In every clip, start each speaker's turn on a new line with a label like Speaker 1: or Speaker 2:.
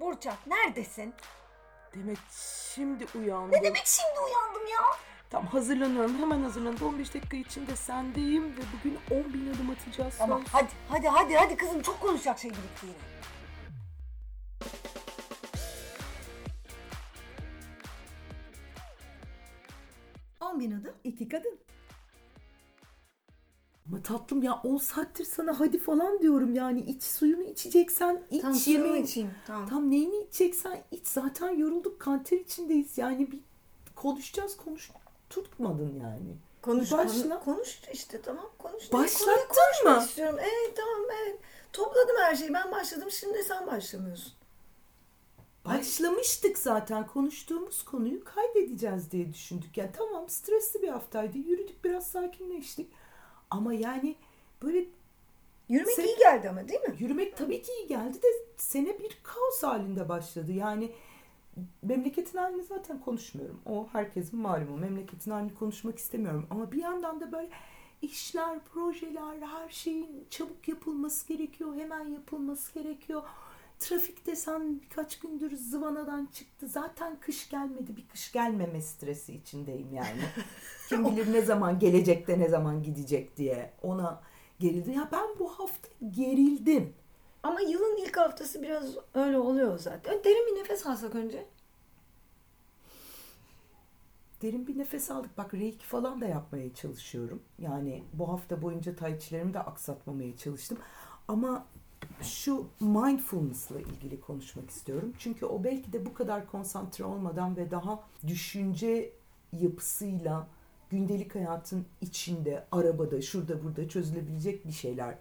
Speaker 1: Burçak neredesin?
Speaker 2: Demek şimdi uyandım.
Speaker 1: Ne demek şimdi uyandım ya?
Speaker 2: Tam hazırlanıyorum. Hemen hazırlanıyorum. 15 dakika içinde sendeyim ve bugün 10 bin adım atacağız.
Speaker 1: Ama
Speaker 2: Söz.
Speaker 1: hadi hadi hadi hadi kızım çok konuşacak şey birikti yine. Bin adım.
Speaker 2: İki kadın. Ama tatlım ya 10 saattir sana hadi falan diyorum yani iç suyunu içeceksen iç
Speaker 1: Tamam
Speaker 2: yemeğini.
Speaker 1: içeyim. Tamam.
Speaker 2: Tam neyini içeceksen iç zaten yorulduk kanter içindeyiz yani bir konuşacağız konuş tutmadın yani.
Speaker 1: Konuş,
Speaker 2: Başla.
Speaker 1: konu- konuş işte tamam konuş.
Speaker 2: Başlattın mı?
Speaker 1: istiyorum. Evet tamam evet. Topladım her şeyi ben başladım şimdi sen başlamıyorsun.
Speaker 2: Başlamıştık zaten konuştuğumuz konuyu kaydedeceğiz diye düşündük. Yani tamam stresli bir haftaydı yürüdük biraz sakinleştik. Ama yani böyle
Speaker 1: Yürümek
Speaker 2: Sen-
Speaker 1: iyi geldi ama değil mi?
Speaker 2: Yürümek tabii ki iyi geldi de sene bir kaos halinde başladı. Yani memleketin halini zaten konuşmuyorum. O herkesin malumu. Memleketin halini konuşmak istemiyorum. Ama bir yandan da böyle işler, projeler, her şeyin çabuk yapılması gerekiyor. Hemen yapılması gerekiyor. Trafik desen birkaç gündür zıvanadan çıktı. Zaten kış gelmedi. Bir kış gelmeme stresi içindeyim yani. Kim bilir ne zaman gelecek de ne zaman gidecek diye. Ona gerildi. Ya ben bu hafta gerildim.
Speaker 1: Ama yılın ilk haftası biraz öyle oluyor zaten. Derin bir nefes alsak önce.
Speaker 2: Derin bir nefes aldık. Bak reiki falan da yapmaya çalışıyorum. Yani bu hafta boyunca tai chi'lerimi de aksatmamaya çalıştım. Ama şu mindfulness'la ilgili konuşmak istiyorum. Çünkü o belki de bu kadar konsantre olmadan ve daha düşünce yapısıyla gündelik hayatın içinde, arabada, şurada burada çözülebilecek bir şeyler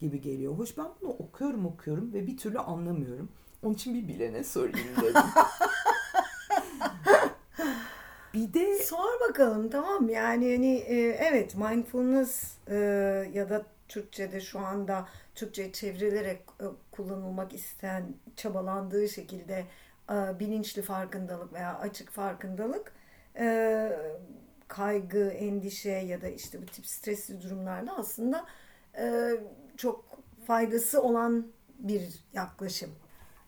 Speaker 2: gibi geliyor. Hoş ben bunu okuyorum okuyorum ve bir türlü anlamıyorum. Onun için bir bilene sorayım dedim. bir de
Speaker 1: Sor bakalım tamam yani hani e, evet mindfulness e, ya da Türkçe'de şu anda Türkçe çevrilerek e, kullanılmak isteyen çabalandığı şekilde e, bilinçli farkındalık veya açık farkındalık e, kaygı, endişe ya da işte bu tip stresli durumlarda aslında çok faydası olan bir yaklaşım.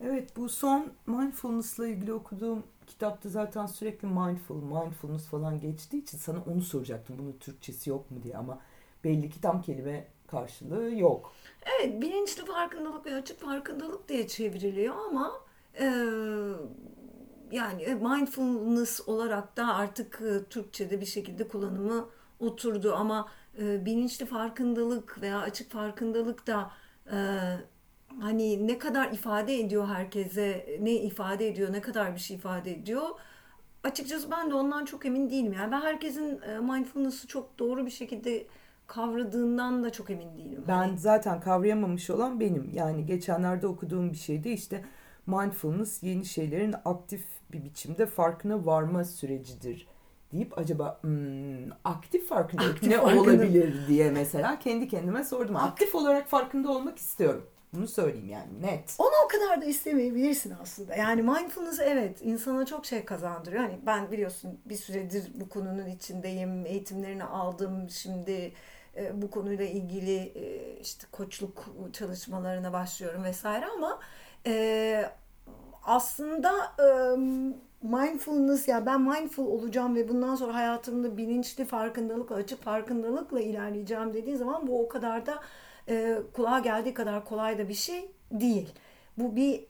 Speaker 2: Evet bu son mindfulness'la ilgili okuduğum kitapta zaten sürekli mindful, mindfulness falan geçtiği için sana onu soracaktım. Bunun Türkçesi yok mu diye ama belli ki tam kelime karşılığı yok.
Speaker 1: Evet, bilinçli farkındalık ve açık farkındalık diye çevriliyor ama e, yani mindfulness olarak da artık e, Türkçe'de bir şekilde kullanımı oturdu ama e, bilinçli farkındalık veya açık farkındalık da e, hani ne kadar ifade ediyor herkese, ne ifade ediyor, ne kadar bir şey ifade ediyor. Açıkçası ben de ondan çok emin değilim. Yani ben herkesin e, mindfulness'ı çok doğru bir şekilde kavradığından da çok emin değilim.
Speaker 2: Ben zaten kavrayamamış olan benim. Yani geçenlerde okuduğum bir şeyde işte mindfulness yeni şeylerin aktif bir biçimde farkına varma sürecidir deyip acaba hmm, aktif farkındalık
Speaker 1: Aktif
Speaker 2: ne
Speaker 1: farkındalık.
Speaker 2: olabilir diye mesela kendi kendime sordum. Aktif olarak farkında olmak istiyorum. Bunu söyleyeyim yani net.
Speaker 1: Onu o kadar da istemeyebilirsin aslında. Yani mindfulness evet insana çok şey kazandırıyor. Hani ben biliyorsun bir süredir bu konunun içindeyim. Eğitimlerini aldım. Şimdi e, bu konuyla ilgili e, işte koçluk çalışmalarına başlıyorum vesaire ama e, aslında mindfulness ya ben mindful olacağım ve bundan sonra hayatımda bilinçli farkındalıkla, açık farkındalıkla ilerleyeceğim dediği zaman bu o kadar da kulağa geldiği kadar kolay da bir şey değil. Bu bir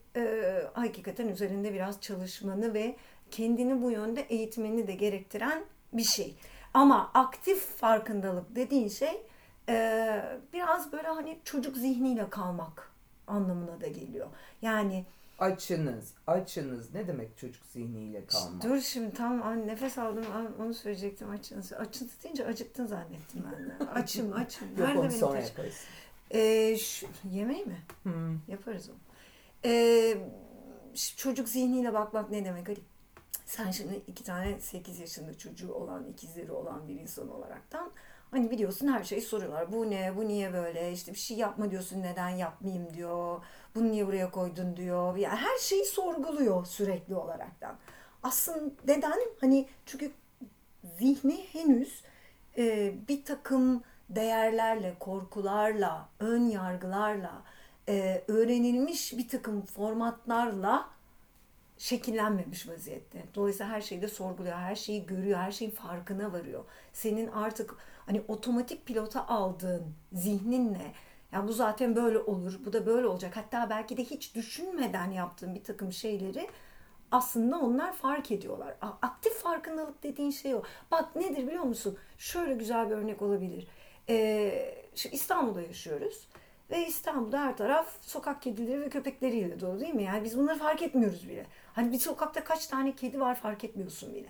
Speaker 1: hakikaten üzerinde biraz çalışmanı ve kendini bu yönde eğitmeni de gerektiren bir şey. Ama aktif farkındalık dediğin şey e, biraz böyle hani çocuk zihniyle kalmak anlamına da geliyor. Yani
Speaker 2: Açınız, açınız. Ne demek çocuk zihniyle kalmak?
Speaker 1: dur şimdi tam an- nefes aldım onu söyleyecektim açınız. Açınız deyince acıktın zannettim ben de. Açım açım.
Speaker 2: Yok
Speaker 1: Nerede
Speaker 2: onu
Speaker 1: benim
Speaker 2: sonra
Speaker 1: taş-
Speaker 2: yaparız.
Speaker 1: Ee, şu, yemeği mi?
Speaker 2: Hmm.
Speaker 1: Yaparız onu. Ee, çocuk zihniyle bakmak ne demek Ali? Sen şimdi iki tane 8 yaşında çocuğu olan, ikizleri olan bir insan olaraktan hani biliyorsun her şeyi soruyorlar. Bu ne, bu niye böyle? İşte bir şey yapma diyorsun, neden yapmayayım diyor. Bunu niye buraya koydun diyor. Yani her şeyi sorguluyor sürekli olaraktan. Aslında neden? Hani çünkü zihni henüz e, bir takım değerlerle, korkularla, ön yargılarla, e, öğrenilmiş bir takım formatlarla şekillenmemiş vaziyette. Dolayısıyla her şeyi de sorguluyor, her şeyi görüyor, her şeyin farkına varıyor. Senin artık hani otomatik pilota aldığın zihninle ya bu zaten böyle olur, bu da böyle olacak. Hatta belki de hiç düşünmeden yaptığın bir takım şeyleri aslında onlar fark ediyorlar. Aktif farkındalık dediğin şey o. Bak nedir biliyor musun? Şöyle güzel bir örnek olabilir. Ee, İstanbul'da yaşıyoruz. Ve İstanbul'da her taraf sokak kedileri ve köpekleriyle dolu değil mi? Yani biz bunları fark etmiyoruz bile. Hani bir sokakta kaç tane kedi var fark etmiyorsun bile.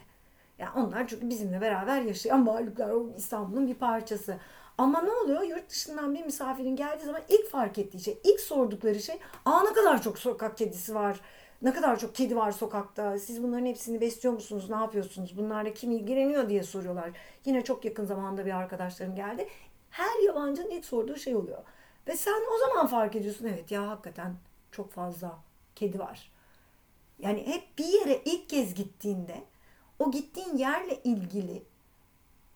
Speaker 1: Yani onlar çünkü bizimle beraber yaşayan varlıklar. O İstanbul'un bir parçası. Ama ne oluyor? Yurt dışından bir misafirin geldiği zaman ilk fark ettiği şey, ilk sordukları şey, aa ne kadar çok sokak kedisi var, ne kadar çok kedi var sokakta, siz bunların hepsini besliyor musunuz, ne yapıyorsunuz, bunlarla kim ilgileniyor diye soruyorlar. Yine çok yakın zamanda bir arkadaşlarım geldi. Her yabancının ilk sorduğu şey oluyor. Ve sen o zaman fark ediyorsun evet ya hakikaten çok fazla kedi var. Yani hep bir yere ilk kez gittiğinde o gittiğin yerle ilgili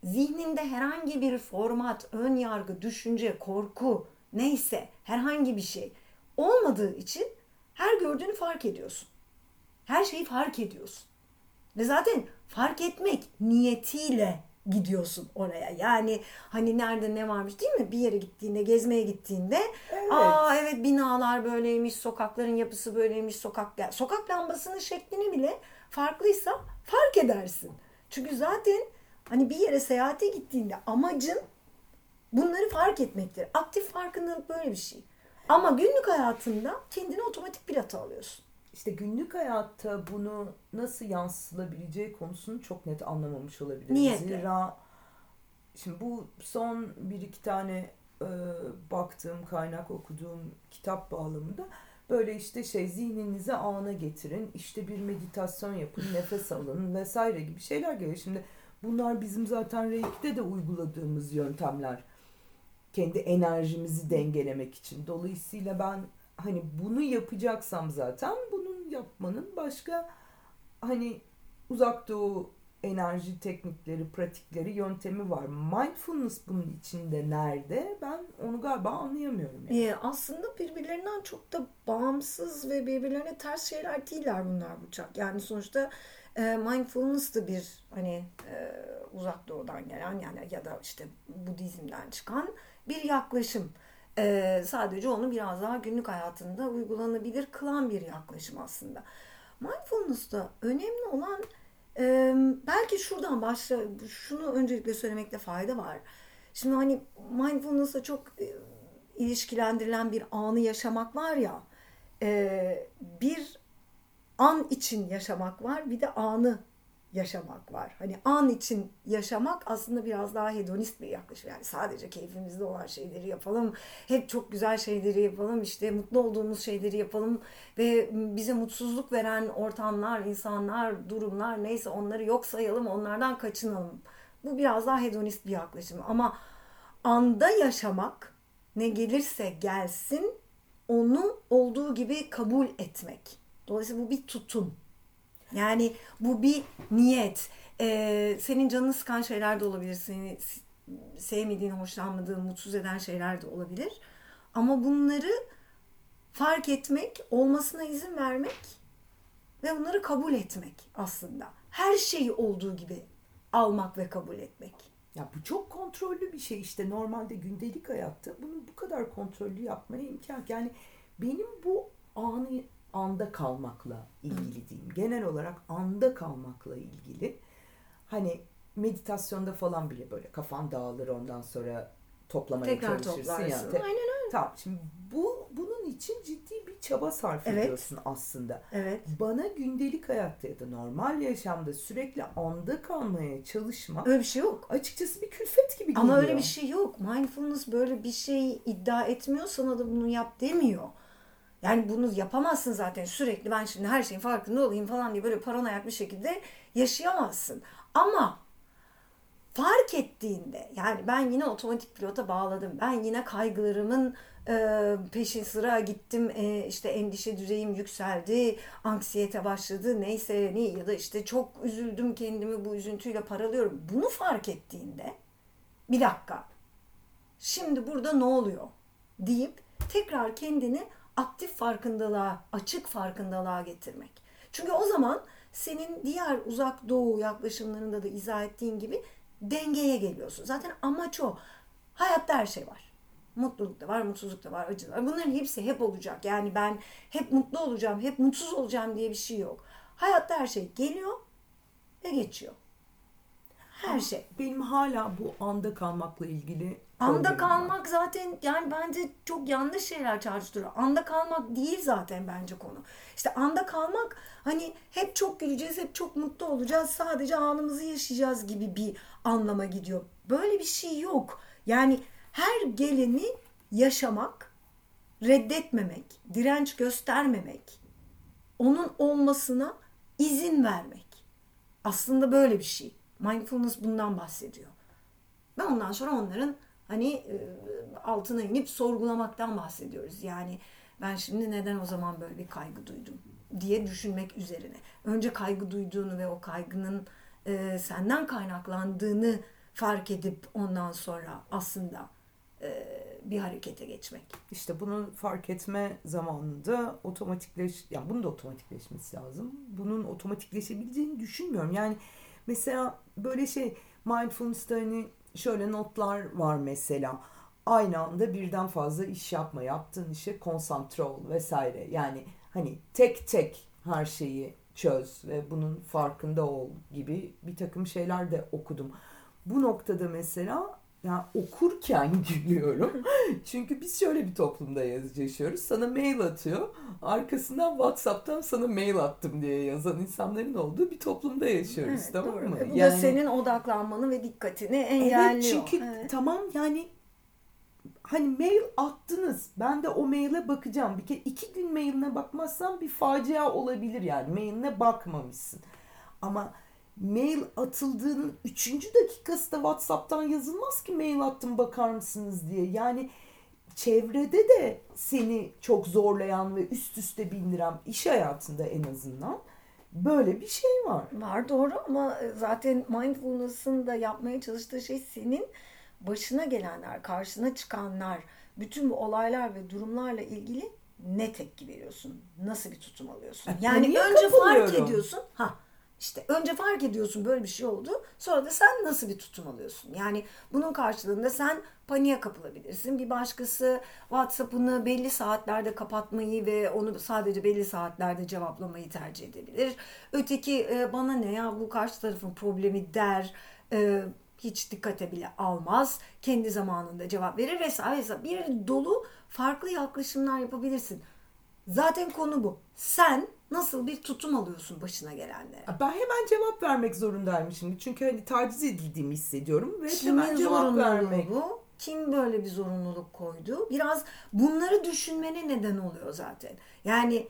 Speaker 1: zihninde herhangi bir format, ön yargı, düşünce, korku neyse herhangi bir şey olmadığı için her gördüğünü fark ediyorsun. Her şeyi fark ediyorsun. Ve zaten fark etmek niyetiyle gidiyorsun oraya. Yani hani nerede ne varmış değil mi? Bir yere gittiğinde, gezmeye gittiğinde evet. aa evet binalar böyleymiş, sokakların yapısı böyleymiş, sokak sokak lambasının şeklini bile farklıysa fark edersin. Çünkü zaten hani bir yere seyahate gittiğinde amacın bunları fark etmektir. Aktif farkındalık böyle bir şey. Ama günlük hayatında kendini otomatik pilota alıyorsun.
Speaker 2: İşte günlük hayatta bunu nasıl yansıtılabileceği konusunu çok net anlamamış olabiliriz.
Speaker 1: Niyetle.
Speaker 2: Zira şimdi bu son bir iki tane e, baktığım kaynak okuduğum kitap bağlamında böyle işte şey zihninizi ana getirin işte bir meditasyon yapın nefes alın vesaire gibi şeyler geliyor. Şimdi bunlar bizim zaten Reiki'de de uyguladığımız yöntemler kendi enerjimizi dengelemek için. Dolayısıyla ben hani bunu yapacaksam zaten yapmanın başka hani uzak doğu enerji teknikleri, pratikleri, yöntemi var. Mindfulness bunun içinde nerede? Ben onu galiba anlayamıyorum.
Speaker 1: Yani. Ee, aslında birbirlerinden çok da bağımsız ve birbirlerine ters şeyler değiller bunlar Buçak. Yani sonuçta e, mindfulness da bir hani e, uzak doğudan gelen yani ya da işte Budizm'den çıkan bir yaklaşım. Ee, sadece onu biraz daha günlük hayatında uygulanabilir kılan bir yaklaşım aslında. Mindfulness'ta önemli olan e, belki şuradan başla, şunu öncelikle söylemekte fayda var. Şimdi hani mindfulness'la çok e, ilişkilendirilen bir anı yaşamak var ya, e, bir an için yaşamak var, bir de anı yaşamak var. Hani an için yaşamak aslında biraz daha hedonist bir yaklaşım. Yani sadece keyfimizde olan şeyleri yapalım. Hep çok güzel şeyleri yapalım. işte mutlu olduğumuz şeyleri yapalım. Ve bize mutsuzluk veren ortamlar, insanlar, durumlar neyse onları yok sayalım. Onlardan kaçınalım. Bu biraz daha hedonist bir yaklaşım. Ama anda yaşamak ne gelirse gelsin onu olduğu gibi kabul etmek. Dolayısıyla bu bir tutum. Yani bu bir niyet. Ee, senin canını sıkan şeyler de olabilir. Seni sevmediğin, hoşlanmadığın, mutsuz eden şeyler de olabilir. Ama bunları fark etmek, olmasına izin vermek ve bunları kabul etmek aslında. Her şeyi olduğu gibi almak ve kabul etmek.
Speaker 2: Ya bu çok kontrollü bir şey işte normalde gündelik hayatta bunu bu kadar kontrollü yapmaya imkan yani benim bu anı anda kalmakla ilgili diyeyim. Genel olarak anda kalmakla ilgili. Hani meditasyonda falan bile böyle kafan dağılır ondan sonra toplamaya
Speaker 1: Tekrar
Speaker 2: çalışırsın
Speaker 1: toplarsın.
Speaker 2: ya. Te-
Speaker 1: Aynen öyle.
Speaker 2: Tamam şimdi bu bunun için ciddi bir çaba sarf
Speaker 1: evet.
Speaker 2: ediyorsun aslında.
Speaker 1: Evet.
Speaker 2: Bana gündelik hayatta ya da normal yaşamda sürekli anda kalmaya çalışmak
Speaker 1: öyle bir şey yok.
Speaker 2: Açıkçası bir külfet gibi geliyor.
Speaker 1: Ama öyle bir şey yok. Mindfulness böyle bir şey iddia etmiyor sana da bunu yap demiyor. Yani bunu yapamazsın zaten sürekli ben şimdi her şeyin farkında olayım falan diye böyle paranoyak bir şekilde yaşayamazsın. Ama fark ettiğinde yani ben yine otomatik pilota bağladım. Ben yine kaygılarımın e, peşin sıra gittim. E, işte endişe düzeyim yükseldi. Anksiyete başladı. Neyse ne ya da işte çok üzüldüm kendimi bu üzüntüyle paralıyorum. Bunu fark ettiğinde bir dakika. Şimdi burada ne oluyor? deyip tekrar kendini aktif farkındalığa, açık farkındalığa getirmek. Çünkü o zaman senin diğer uzak doğu yaklaşımlarında da izah ettiğin gibi dengeye geliyorsun. Zaten amaç o. Hayatta her şey var. Mutluluk da var, mutsuzluk da var, acı da var. Bunların hepsi hep olacak. Yani ben hep mutlu olacağım, hep mutsuz olacağım diye bir şey yok. Hayatta her şey geliyor ve geçiyor. Her şey.
Speaker 2: Benim hala bu anda kalmakla ilgili
Speaker 1: Anda kalmak zaten yani bence çok yanlış şeyler çağrıştırıyor. Anda kalmak değil zaten bence konu. İşte anda kalmak hani hep çok güleceğiz, hep çok mutlu olacağız, sadece anımızı yaşayacağız gibi bir anlama gidiyor. Böyle bir şey yok. Yani her geleni yaşamak, reddetmemek, direnç göstermemek, onun olmasına izin vermek. Aslında böyle bir şey. Mindfulness bundan bahsediyor. Ve ondan sonra onların hani e, altına inip sorgulamaktan bahsediyoruz. Yani ben şimdi neden o zaman böyle bir kaygı duydum diye düşünmek üzerine. Önce kaygı duyduğunu ve o kaygının e, senden kaynaklandığını fark edip ondan sonra aslında e, bir harekete geçmek.
Speaker 2: İşte bunu fark etme zamanında otomatikleş, yani bunun da otomatikleşmesi lazım. Bunun otomatikleşebileceğini düşünmüyorum. Yani mesela böyle şey mindfulness'ta hani şöyle notlar var mesela. Aynı anda birden fazla iş yapma, yaptığın işe konsantre ol vesaire. Yani hani tek tek her şeyi çöz ve bunun farkında ol gibi bir takım şeyler de okudum. Bu noktada mesela ya okurken gülüyorum. Çünkü biz şöyle bir toplumda yaşıyoruz. Sana mail atıyor. Arkasından WhatsApp'tan sana mail attım diye yazan insanların olduğu bir toplumda yaşıyoruz
Speaker 1: Evet,
Speaker 2: tamam
Speaker 1: doğru.
Speaker 2: mı?
Speaker 1: Bu da senin odaklanmanı ve dikkatini engelliyor.
Speaker 2: Evet çünkü
Speaker 1: Evet.
Speaker 2: tamam yani hani mail attınız. Ben de o maile bakacağım. Bir kere iki gün mailine bakmazsan bir facia olabilir yani. Mailine bakmamışsın. Ama mail atıldığının üçüncü dakikası da WhatsApp'tan yazılmaz ki mail attım bakar mısınız diye. Yani çevrede de seni çok zorlayan ve üst üste bindiren iş hayatında en azından böyle bir şey var.
Speaker 1: Var doğru ama e, zaten mindfulness'ın da yapmaya çalıştığı şey senin başına gelenler, karşına çıkanlar, bütün bu olaylar ve durumlarla ilgili ne tepki veriyorsun? Nasıl bir tutum alıyorsun? Yani önce fark ediyorsun. Ha işte önce fark ediyorsun böyle bir şey oldu. Sonra da sen nasıl bir tutum alıyorsun? Yani bunun karşılığında sen paniğe kapılabilirsin. Bir başkası WhatsApp'ını belli saatlerde kapatmayı ve onu sadece belli saatlerde cevaplamayı tercih edebilir. Öteki e, bana ne ya bu karşı tarafın problemi der. E, hiç dikkate bile almaz. Kendi zamanında cevap verir vesaire. vesaire. Bir dolu farklı yaklaşımlar yapabilirsin. Zaten konu bu. Sen nasıl bir tutum alıyorsun başına gelenlere?
Speaker 2: Ben hemen cevap vermek zorundaymışım. Çünkü hani taciz edildiğimi hissediyorum ve
Speaker 1: Kimin
Speaker 2: hemen cevap vermek.
Speaker 1: bu? Kim böyle bir zorunluluk koydu? Biraz bunları düşünmene neden oluyor zaten. Yani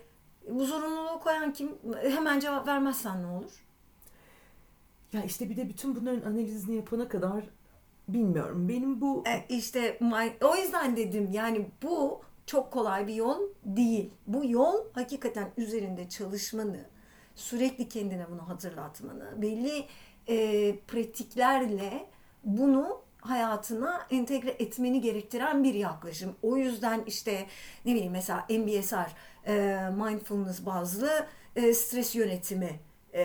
Speaker 1: bu zorunluluğu koyan kim? Hemen cevap vermezsen ne olur?
Speaker 2: Ya işte bir de bütün bunların analizini yapana kadar bilmiyorum. Benim bu
Speaker 1: E, işte o yüzden dedim yani bu çok kolay bir yol değil. Bu yol hakikaten üzerinde çalışmanı, sürekli kendine bunu hatırlatmanı, belli e, pratiklerle bunu hayatına entegre etmeni gerektiren bir yaklaşım. O yüzden işte ne bileyim mesela MBSR, e, mindfulness bazlı e, stres yönetimi e,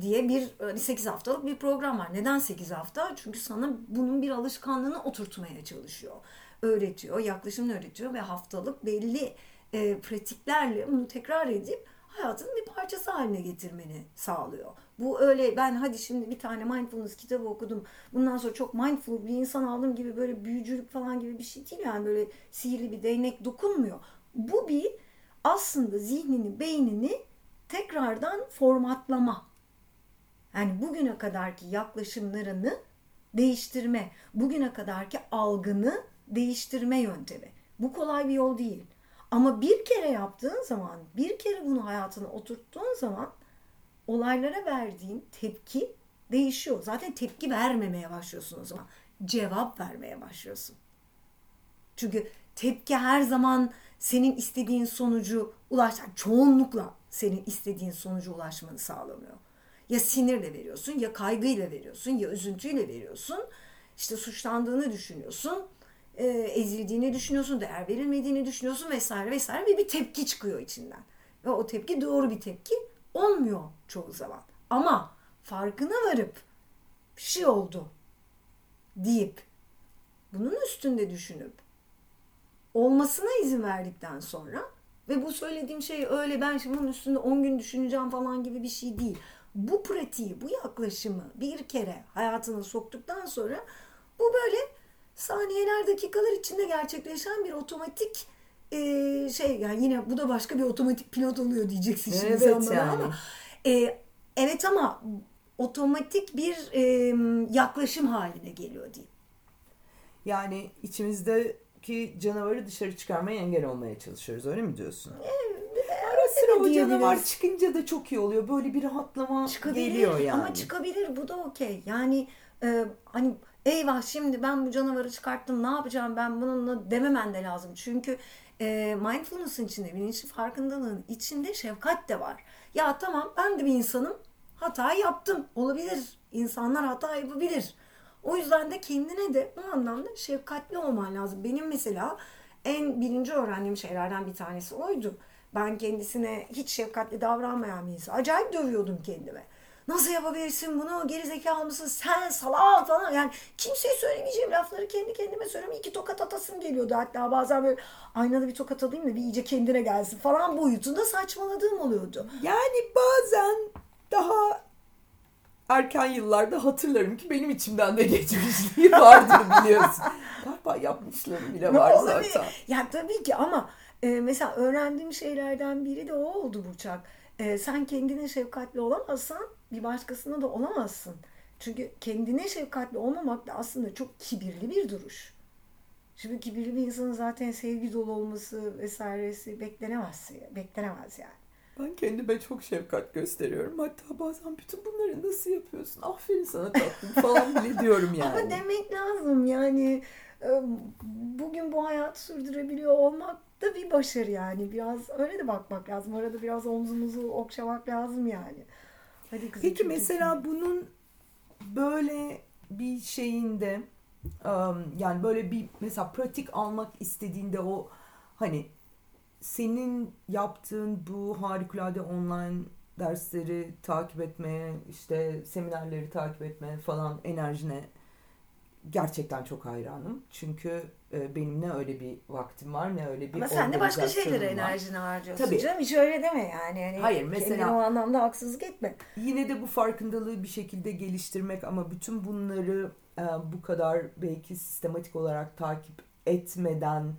Speaker 1: diye bir hani 8 haftalık bir program var. Neden 8 hafta? Çünkü sana bunun bir alışkanlığını oturtmaya çalışıyor. Öğretiyor, yaklaşımını öğretiyor ve haftalık belli e, pratiklerle bunu tekrar edip hayatın bir parçası haline getirmeni sağlıyor. Bu öyle ben hadi şimdi bir tane mindfulness kitabı okudum. Bundan sonra çok mindful bir insan aldım gibi böyle büyücülük falan gibi bir şey değil. Yani böyle sihirli bir değnek dokunmuyor. Bu bir aslında zihnini, beynini tekrardan formatlama. Yani bugüne kadarki yaklaşımlarını değiştirme, bugüne kadarki algını değiştirme yöntemi. Bu kolay bir yol değil. Ama bir kere yaptığın zaman, bir kere bunu hayatına oturttuğun zaman olaylara verdiğin tepki değişiyor. Zaten tepki vermemeye başlıyorsun o zaman. Cevap vermeye başlıyorsun. Çünkü tepki her zaman senin istediğin sonucu ulaş, yani çoğunlukla senin istediğin sonucu ulaşmanı sağlamıyor. Ya sinirle veriyorsun, ya kaygıyla veriyorsun, ya üzüntüyle veriyorsun. İşte suçlandığını düşünüyorsun, e, ezildiğini düşünüyorsun, değer verilmediğini düşünüyorsun vesaire vesaire ve bir tepki çıkıyor içinden. Ve o tepki doğru bir tepki olmuyor çoğu zaman. Ama farkına varıp bir şey oldu deyip bunun üstünde düşünüp olmasına izin verdikten sonra ve bu söylediğim şey öyle ben şimdi bunun üstünde 10 gün düşüneceğim falan gibi bir şey değil. Bu pratiği, bu yaklaşımı bir kere hayatına soktuktan sonra bu böyle saniyeler, dakikalar içinde gerçekleşen bir otomatik e, şey yani yine bu da başka bir otomatik pilot oluyor diyeceksin şimdi
Speaker 2: Evet
Speaker 1: sen bana
Speaker 2: yani.
Speaker 1: ama e, evet ama otomatik bir e, yaklaşım haline geliyor diyeyim.
Speaker 2: Yani içimizdeki canavarı dışarı çıkarmaya engel olmaya çalışıyoruz öyle mi diyorsun? Ara sıra o canavar çıkınca da çok iyi oluyor. Böyle bir rahatlama
Speaker 1: çıkabilir
Speaker 2: geliyor yani.
Speaker 1: ama çıkabilir bu da okey. Yani e, hani eyvah şimdi ben bu canavarı çıkarttım ne yapacağım ben bununla dememen de lazım. Çünkü e, mindfulness'ın içinde bilinçli farkındalığın içinde şefkat de var. Ya tamam ben de bir insanım hata yaptım olabilir. İnsanlar hata yapabilir. O yüzden de kendine de bu anlamda şefkatli olman lazım. Benim mesela en birinci öğrendiğim şeylerden bir tanesi oydu. Ben kendisine hiç şefkatli davranmayan bir insan. Acayip dövüyordum kendime. Nasıl yapabilirsin bunu? Geri zekalı mısın? Sen salak falan. Yani kimseye söylemeyeceğim lafları kendi kendime söylüyorum. İki tokat atasım geliyordu. Hatta bazen böyle aynada bir tokat alayım da bir iyice kendine gelsin falan boyutunda saçmaladığım oluyordu.
Speaker 2: Yani bazen daha erken yıllarda hatırlarım ki benim içimden de geçmişliği vardır biliyorsun. Galiba yapmışlarım bile var zaten.
Speaker 1: Ya tabii ki ama e, mesela öğrendiğim şeylerden biri de o oldu Burçak. E, sen kendine şefkatli olamazsan bir başkasına da olamazsın. Çünkü kendine şefkatli olmamak da aslında çok kibirli bir duruş. Şimdi kibirli bir insanın zaten sevgi dolu olması vesairesi beklenemez, beklenemez yani.
Speaker 2: Ben kendime çok şefkat gösteriyorum. Hatta bazen bütün bunları nasıl yapıyorsun? Aferin sana tatlım falan bile diyorum yani.
Speaker 1: Ama demek lazım yani e, bugün bu hayatı sürdürebiliyor olmak da bir başarı yani. Biraz öyle de bakmak lazım. Arada biraz omzumuzu okşamak lazım yani. Hadi kızım.
Speaker 2: Peki mesela bunun böyle bir şeyinde yani böyle bir mesela pratik almak istediğinde o hani senin yaptığın bu harikulade online dersleri takip etmeye işte seminerleri takip etmeye falan enerjine gerçekten çok hayranım. Çünkü e, benim ne öyle bir vaktim var ne öyle bir
Speaker 1: Ama sen de başka şeylere
Speaker 2: var.
Speaker 1: enerjini harcıyorsun
Speaker 2: Tabii.
Speaker 1: canım. Hiç öyle deme yani. Hani
Speaker 2: Hayır, mesela-
Speaker 1: o anlamda haksızlık etme.
Speaker 2: Yine de bu farkındalığı bir şekilde geliştirmek ama bütün bunları e, bu kadar belki sistematik olarak takip etmeden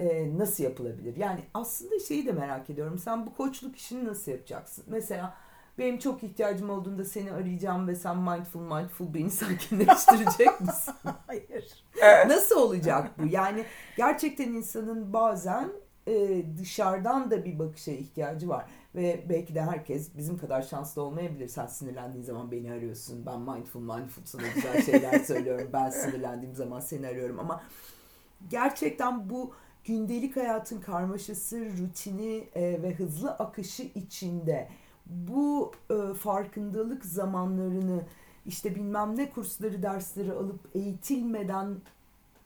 Speaker 2: e, nasıl yapılabilir? Yani aslında şeyi de merak ediyorum. Sen bu koçluk işini nasıl yapacaksın? Mesela benim çok ihtiyacım olduğunda seni arayacağım ve sen mindful mindful beni sakinleştirecek misin?
Speaker 1: Hayır.
Speaker 2: Nasıl olacak bu? Yani gerçekten insanın bazen e, dışarıdan da bir bakışa ihtiyacı var. Ve belki de herkes bizim kadar şanslı olmayabilir. Sen sinirlendiğin zaman beni arıyorsun. Ben mindful mindful sana güzel şeyler söylüyorum. Ben sinirlendiğim zaman seni arıyorum. Ama gerçekten bu gündelik hayatın karmaşası, rutini e, ve hızlı akışı içinde bu e, farkındalık zamanlarını işte bilmem ne kursları, dersleri alıp eğitilmeden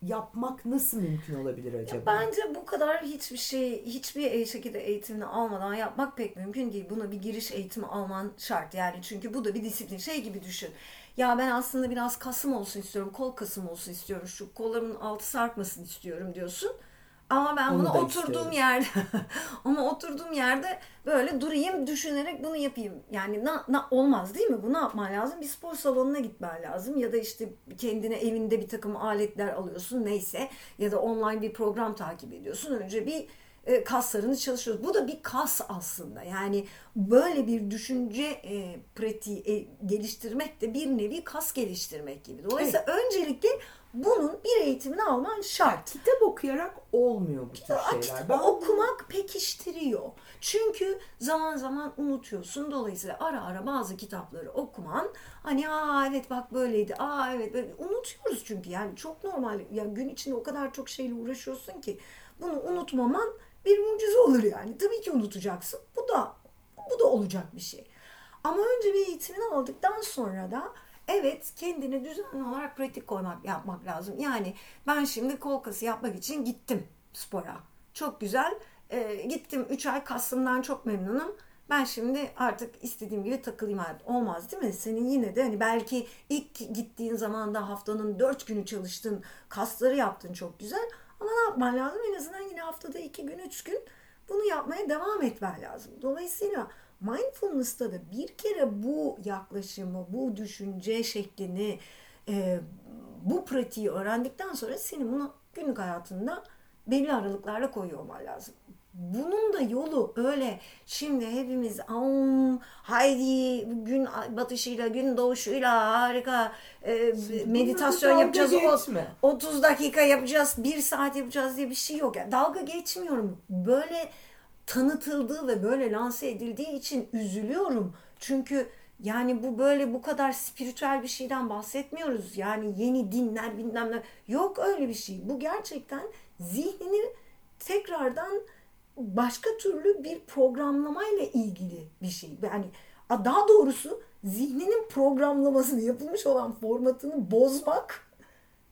Speaker 2: yapmak nasıl mümkün olabilir acaba?
Speaker 1: Bence bu kadar hiçbir şey, hiçbir şekilde eğitimini almadan yapmak pek mümkün değil. Buna bir giriş eğitimi alman şart yani. Çünkü bu da bir disiplin. Şey gibi düşün. Ya ben aslında biraz kasım olsun istiyorum, kol kasım olsun istiyorum, şu kollarımın altı sarkmasın istiyorum diyorsun. Ama ben
Speaker 2: Onu
Speaker 1: bunu oturduğum yerde ama oturduğum yerde böyle durayım düşünerek bunu yapayım. Yani na, na, olmaz değil mi? Bu ne yapman lazım? Bir spor salonuna gitmen lazım ya da işte kendine evinde bir takım aletler alıyorsun neyse ya da online bir program takip ediyorsun. Önce bir e, kaslarını çalışıyoruz. Bu da bir kas aslında. Yani böyle bir düşünce e, pratiği e, geliştirmek de bir nevi kas geliştirmek gibi. Dolayısıyla öncelikle bunun bir eğitimini alman şart.
Speaker 2: Kitap okuyarak olmuyor bu tür
Speaker 1: Kitap
Speaker 2: şeyler. Ben
Speaker 1: okumak pekiştiriyor. Çünkü zaman zaman unutuyorsun. Dolayısıyla ara ara bazı kitapları okuman hani aa evet bak böyleydi. Aa evet böyle unutuyoruz çünkü yani çok normal. Ya gün içinde o kadar çok şeyle uğraşıyorsun ki bunu unutmaman bir mucize olur yani. Tabii ki unutacaksın. Bu da bu da olacak bir şey. Ama önce bir eğitimini aldıktan sonra da evet kendine düzenli olarak pratik koymak yapmak lazım. Yani ben şimdi kol kası yapmak için gittim spora. Çok güzel. Ee, gittim 3 ay kasımdan çok memnunum. ben şimdi artık istediğim gibi takılayım hayat. Olmaz değil mi? Senin yine de hani belki ilk gittiğin zaman da haftanın dört günü çalıştın, kasları yaptın çok güzel. Ama ne yapman lazım? En azından yine haftada iki gün, üç gün bunu yapmaya devam etmen lazım. Dolayısıyla mindfulness'ta da bir kere bu yaklaşımı, bu düşünce şeklini, e, bu pratiği öğrendikten sonra senin bunu günlük hayatında belli aralıklarla koyuyor olman lazım. Bunun da yolu öyle şimdi hepimiz Am, haydi gün batışıyla gün doğuşuyla harika e, meditasyon yapacağız geçme. 30 dakika yapacağız 1 saat yapacağız diye bir şey yok. Yani dalga geçmiyorum. Böyle tanıtıldığı ve böyle lanse edildiği için üzülüyorum. Çünkü yani bu böyle bu kadar spiritüel bir şeyden bahsetmiyoruz. Yani yeni dinler bilmem ne. Yok öyle bir şey. Bu gerçekten zihnini tekrardan başka türlü bir programlamayla ilgili bir şey. Yani daha doğrusu zihninin programlamasını yapılmış olan formatını bozmak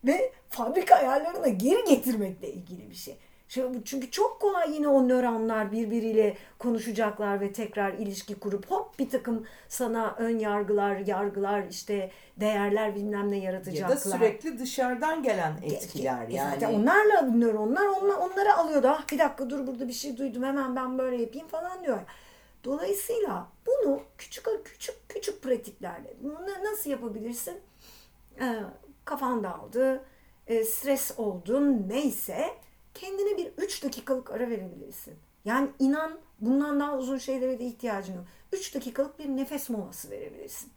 Speaker 1: ve fabrika ayarlarına geri getirmekle ilgili bir şey. Çünkü çok kolay yine o nöronlar birbiriyle konuşacaklar ve tekrar ilişki kurup hop bir takım sana ön yargılar, yargılar, işte değerler bilmem ne yaratacaklar. Ya da
Speaker 2: sürekli dışarıdan gelen etkiler yani. Zaten
Speaker 1: onlarla nöronlar onlar, onları alıyor da ah bir dakika dur burada bir şey duydum hemen ben böyle yapayım falan diyor. Dolayısıyla bunu küçük küçük küçük pratiklerle nasıl yapabilirsin? Ee, kafan dağıldı, e, stres oldun neyse kendine bir 3 dakikalık ara verebilirsin. Yani inan bundan daha uzun şeylere de ihtiyacın yok. 3 dakikalık bir nefes molası verebilirsin.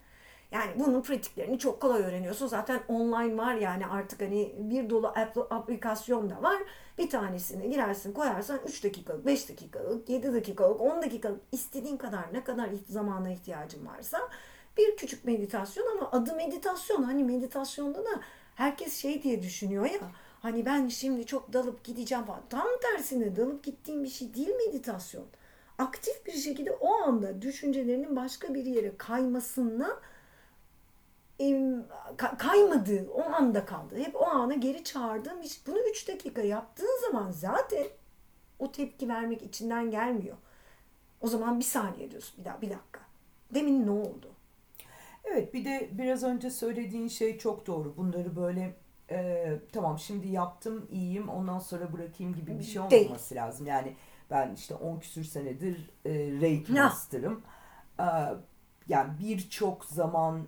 Speaker 1: Yani bunun pratiklerini çok kolay öğreniyorsun. Zaten online var yani artık hani bir dolu aplikasyon da var. Bir tanesine girersin koyarsan 3 dakikalık, 5 dakikalık, 7 dakikalık, 10 dakikalık istediğin kadar ne kadar zamana ihtiyacın varsa bir küçük meditasyon ama adı meditasyon. Hani meditasyonda da herkes şey diye düşünüyor ya Hani ben şimdi çok dalıp gideceğim falan. Tam tersine dalıp gittiğim bir şey değil meditasyon. Aktif bir şekilde o anda düşüncelerinin başka bir yere kaymasına kaymadığı o anda kaldı. Hep o ana geri çağırdığım iş. Bunu 3 dakika yaptığın zaman zaten o tepki vermek içinden gelmiyor. O zaman bir saniye diyorsun. Bir daha bir dakika. Demin ne oldu?
Speaker 2: Evet bir de biraz önce söylediğin şey çok doğru. Bunları böyle e, tamam şimdi yaptım iyiyim ondan sonra bırakayım gibi bir şey olmaması Değil. lazım. Yani ben işte 10 küsür senedir e, Reiki Master'ım. E, yani birçok zaman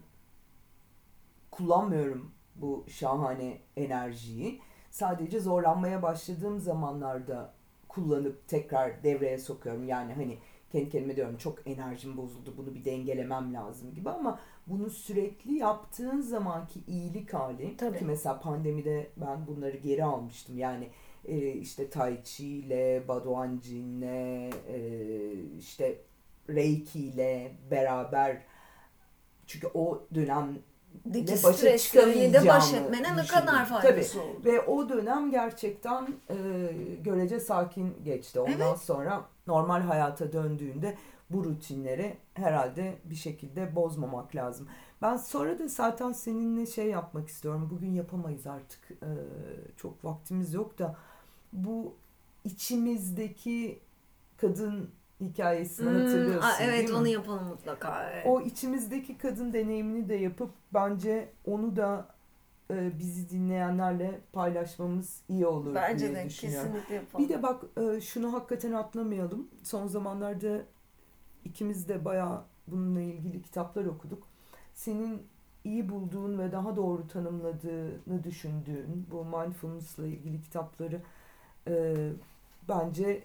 Speaker 2: kullanmıyorum bu şahane enerjiyi. Sadece zorlanmaya başladığım zamanlarda kullanıp tekrar devreye sokuyorum. Yani hani kendi kendime diyorum çok enerjim bozuldu bunu bir dengelemem lazım gibi ama bunu sürekli yaptığın zamanki iyilik hali Tabii. ki mesela pandemide ben bunları geri almıştım yani e, işte Tai Chi ile Badoan Jin'le e, işte Reiki ile beraber çünkü o dönem
Speaker 1: Deki başa çıkamayacağımı baş etmene ne kadar faydası Tabii. oldu.
Speaker 2: Ve o dönem gerçekten e, görece sakin geçti. Ondan evet. sonra normal hayata döndüğünde bu rutinleri herhalde bir şekilde bozmamak lazım. Ben sonra da zaten seninle şey yapmak istiyorum. Bugün yapamayız artık. Ee, çok vaktimiz yok da bu içimizdeki kadın hikayesini hmm, hatırlıyorsun aa,
Speaker 1: evet,
Speaker 2: değil mi?
Speaker 1: onu yapalım mutlaka. Evet.
Speaker 2: O içimizdeki kadın deneyimini de yapıp bence onu da e, bizi dinleyenlerle paylaşmamız iyi olur bence diye de, düşünüyorum. Kesinlikle yapalım. Bir de bak e, şunu hakikaten atlamayalım. Son zamanlarda ikimiz de bayağı bununla ilgili kitaplar okuduk. Senin iyi bulduğun ve daha doğru tanımladığını düşündüğün bu mindfulness ile ilgili kitapları e, bence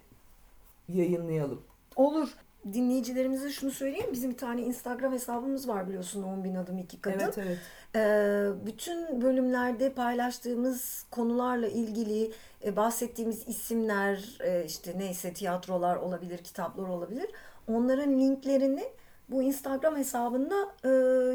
Speaker 2: yayınlayalım.
Speaker 1: Olur. Dinleyicilerimize şunu söyleyeyim. Bizim bir tane Instagram hesabımız var biliyorsun 10 bin adım iki kadın.
Speaker 2: Evet evet.
Speaker 1: Ee, bütün bölümlerde paylaştığımız konularla ilgili e, bahsettiğimiz isimler e, işte neyse tiyatrolar olabilir, kitaplar olabilir. Onların linklerini bu Instagram hesabında e,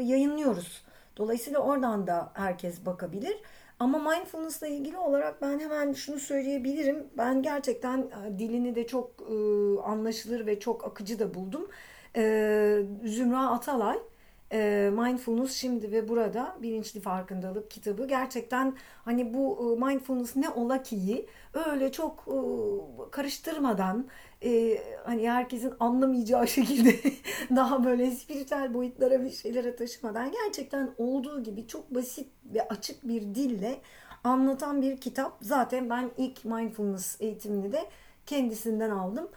Speaker 1: yayınlıyoruz. Dolayısıyla oradan da herkes bakabilir. Ama mindfulness ile ilgili olarak ben hemen şunu söyleyebilirim. Ben gerçekten e, dilini de çok e, anlaşılır ve çok akıcı da buldum. E, Zümra Atalay e, Mindfulness şimdi ve burada bilinçli farkındalık kitabı gerçekten hani bu mindfulness ne ola ki öyle çok karıştırmadan e, hani herkesin anlamayacağı şekilde daha böyle spiritüel boyutlara bir şeylere taşımadan gerçekten olduğu gibi çok basit ve açık bir dille anlatan bir kitap. Zaten ben ilk mindfulness eğitimini de kendisinden aldım.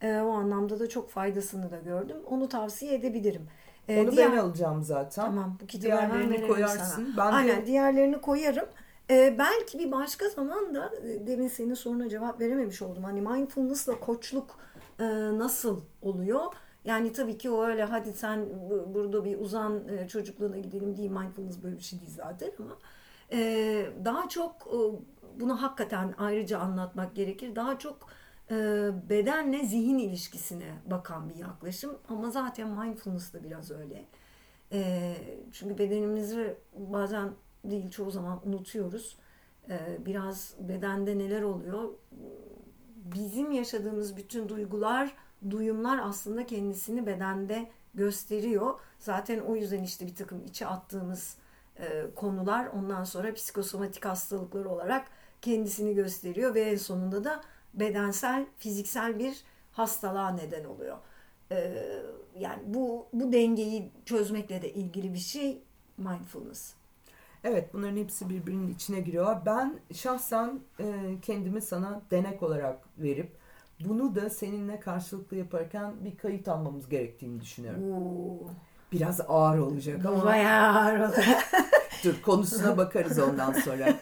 Speaker 1: E, o anlamda da çok faydasını da gördüm. Onu tavsiye edebilirim. E,
Speaker 2: Onu
Speaker 1: diğer-
Speaker 2: ben alacağım zaten.
Speaker 1: Tamam bu kitabı
Speaker 2: Diğerlerini koyarsın.
Speaker 1: sana.
Speaker 2: Ben de-
Speaker 1: Aynen diğerlerini koyarım. Ee, belki bir başka zaman da e, demin senin soruna cevap verememiş oldum. Hani mindfulness'la koçluk e, nasıl oluyor? Yani tabii ki o öyle hadi sen bu- burada bir uzan e, çocukluğuna gidelim değil. Mindfulness böyle bir şey değil zaten ama e, daha çok e, bunu hakikaten ayrıca anlatmak gerekir. Daha çok e, bedenle zihin ilişkisine bakan bir yaklaşım. Ama zaten mindfulness da biraz öyle. E, çünkü bedenimizi bazen değil çoğu zaman unutuyoruz. E, biraz bedende neler oluyor? Bizim yaşadığımız bütün duygular, duyumlar aslında kendisini bedende gösteriyor. Zaten o yüzden işte bir takım içe attığımız e, konular ondan sonra psikosomatik hastalıklar olarak kendisini gösteriyor ve en sonunda da bedensel, fiziksel bir hastalığa neden oluyor. E, yani bu bu dengeyi çözmekle de ilgili bir şey mindfulness.
Speaker 2: Evet bunların hepsi birbirinin içine giriyor. Ben şahsen e, kendimi sana denek olarak verip bunu da seninle karşılıklı yaparken bir kayıt almamız gerektiğini düşünüyorum.
Speaker 1: Oo,
Speaker 2: Biraz ağır olacak ama
Speaker 1: bayağı ağır oldu.
Speaker 2: dur konusuna bakarız ondan sonra.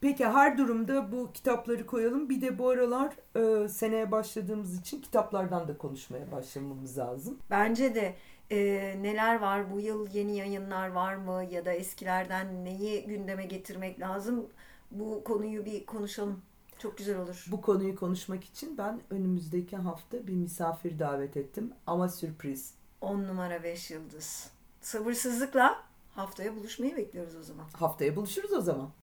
Speaker 2: Peki her durumda bu kitapları koyalım. Bir de bu aralar e, seneye başladığımız için kitaplardan da konuşmaya başlamamız lazım.
Speaker 1: Bence de e, neler var bu yıl yeni yayınlar var mı ya da eskilerden neyi gündeme getirmek lazım bu konuyu bir konuşalım. Çok güzel olur.
Speaker 2: Bu konuyu konuşmak için ben önümüzdeki hafta bir misafir davet ettim ama sürpriz.
Speaker 1: 10 numara 5 yıldız. Sabırsızlıkla haftaya buluşmayı bekliyoruz o zaman.
Speaker 2: Haftaya buluşuruz o zaman.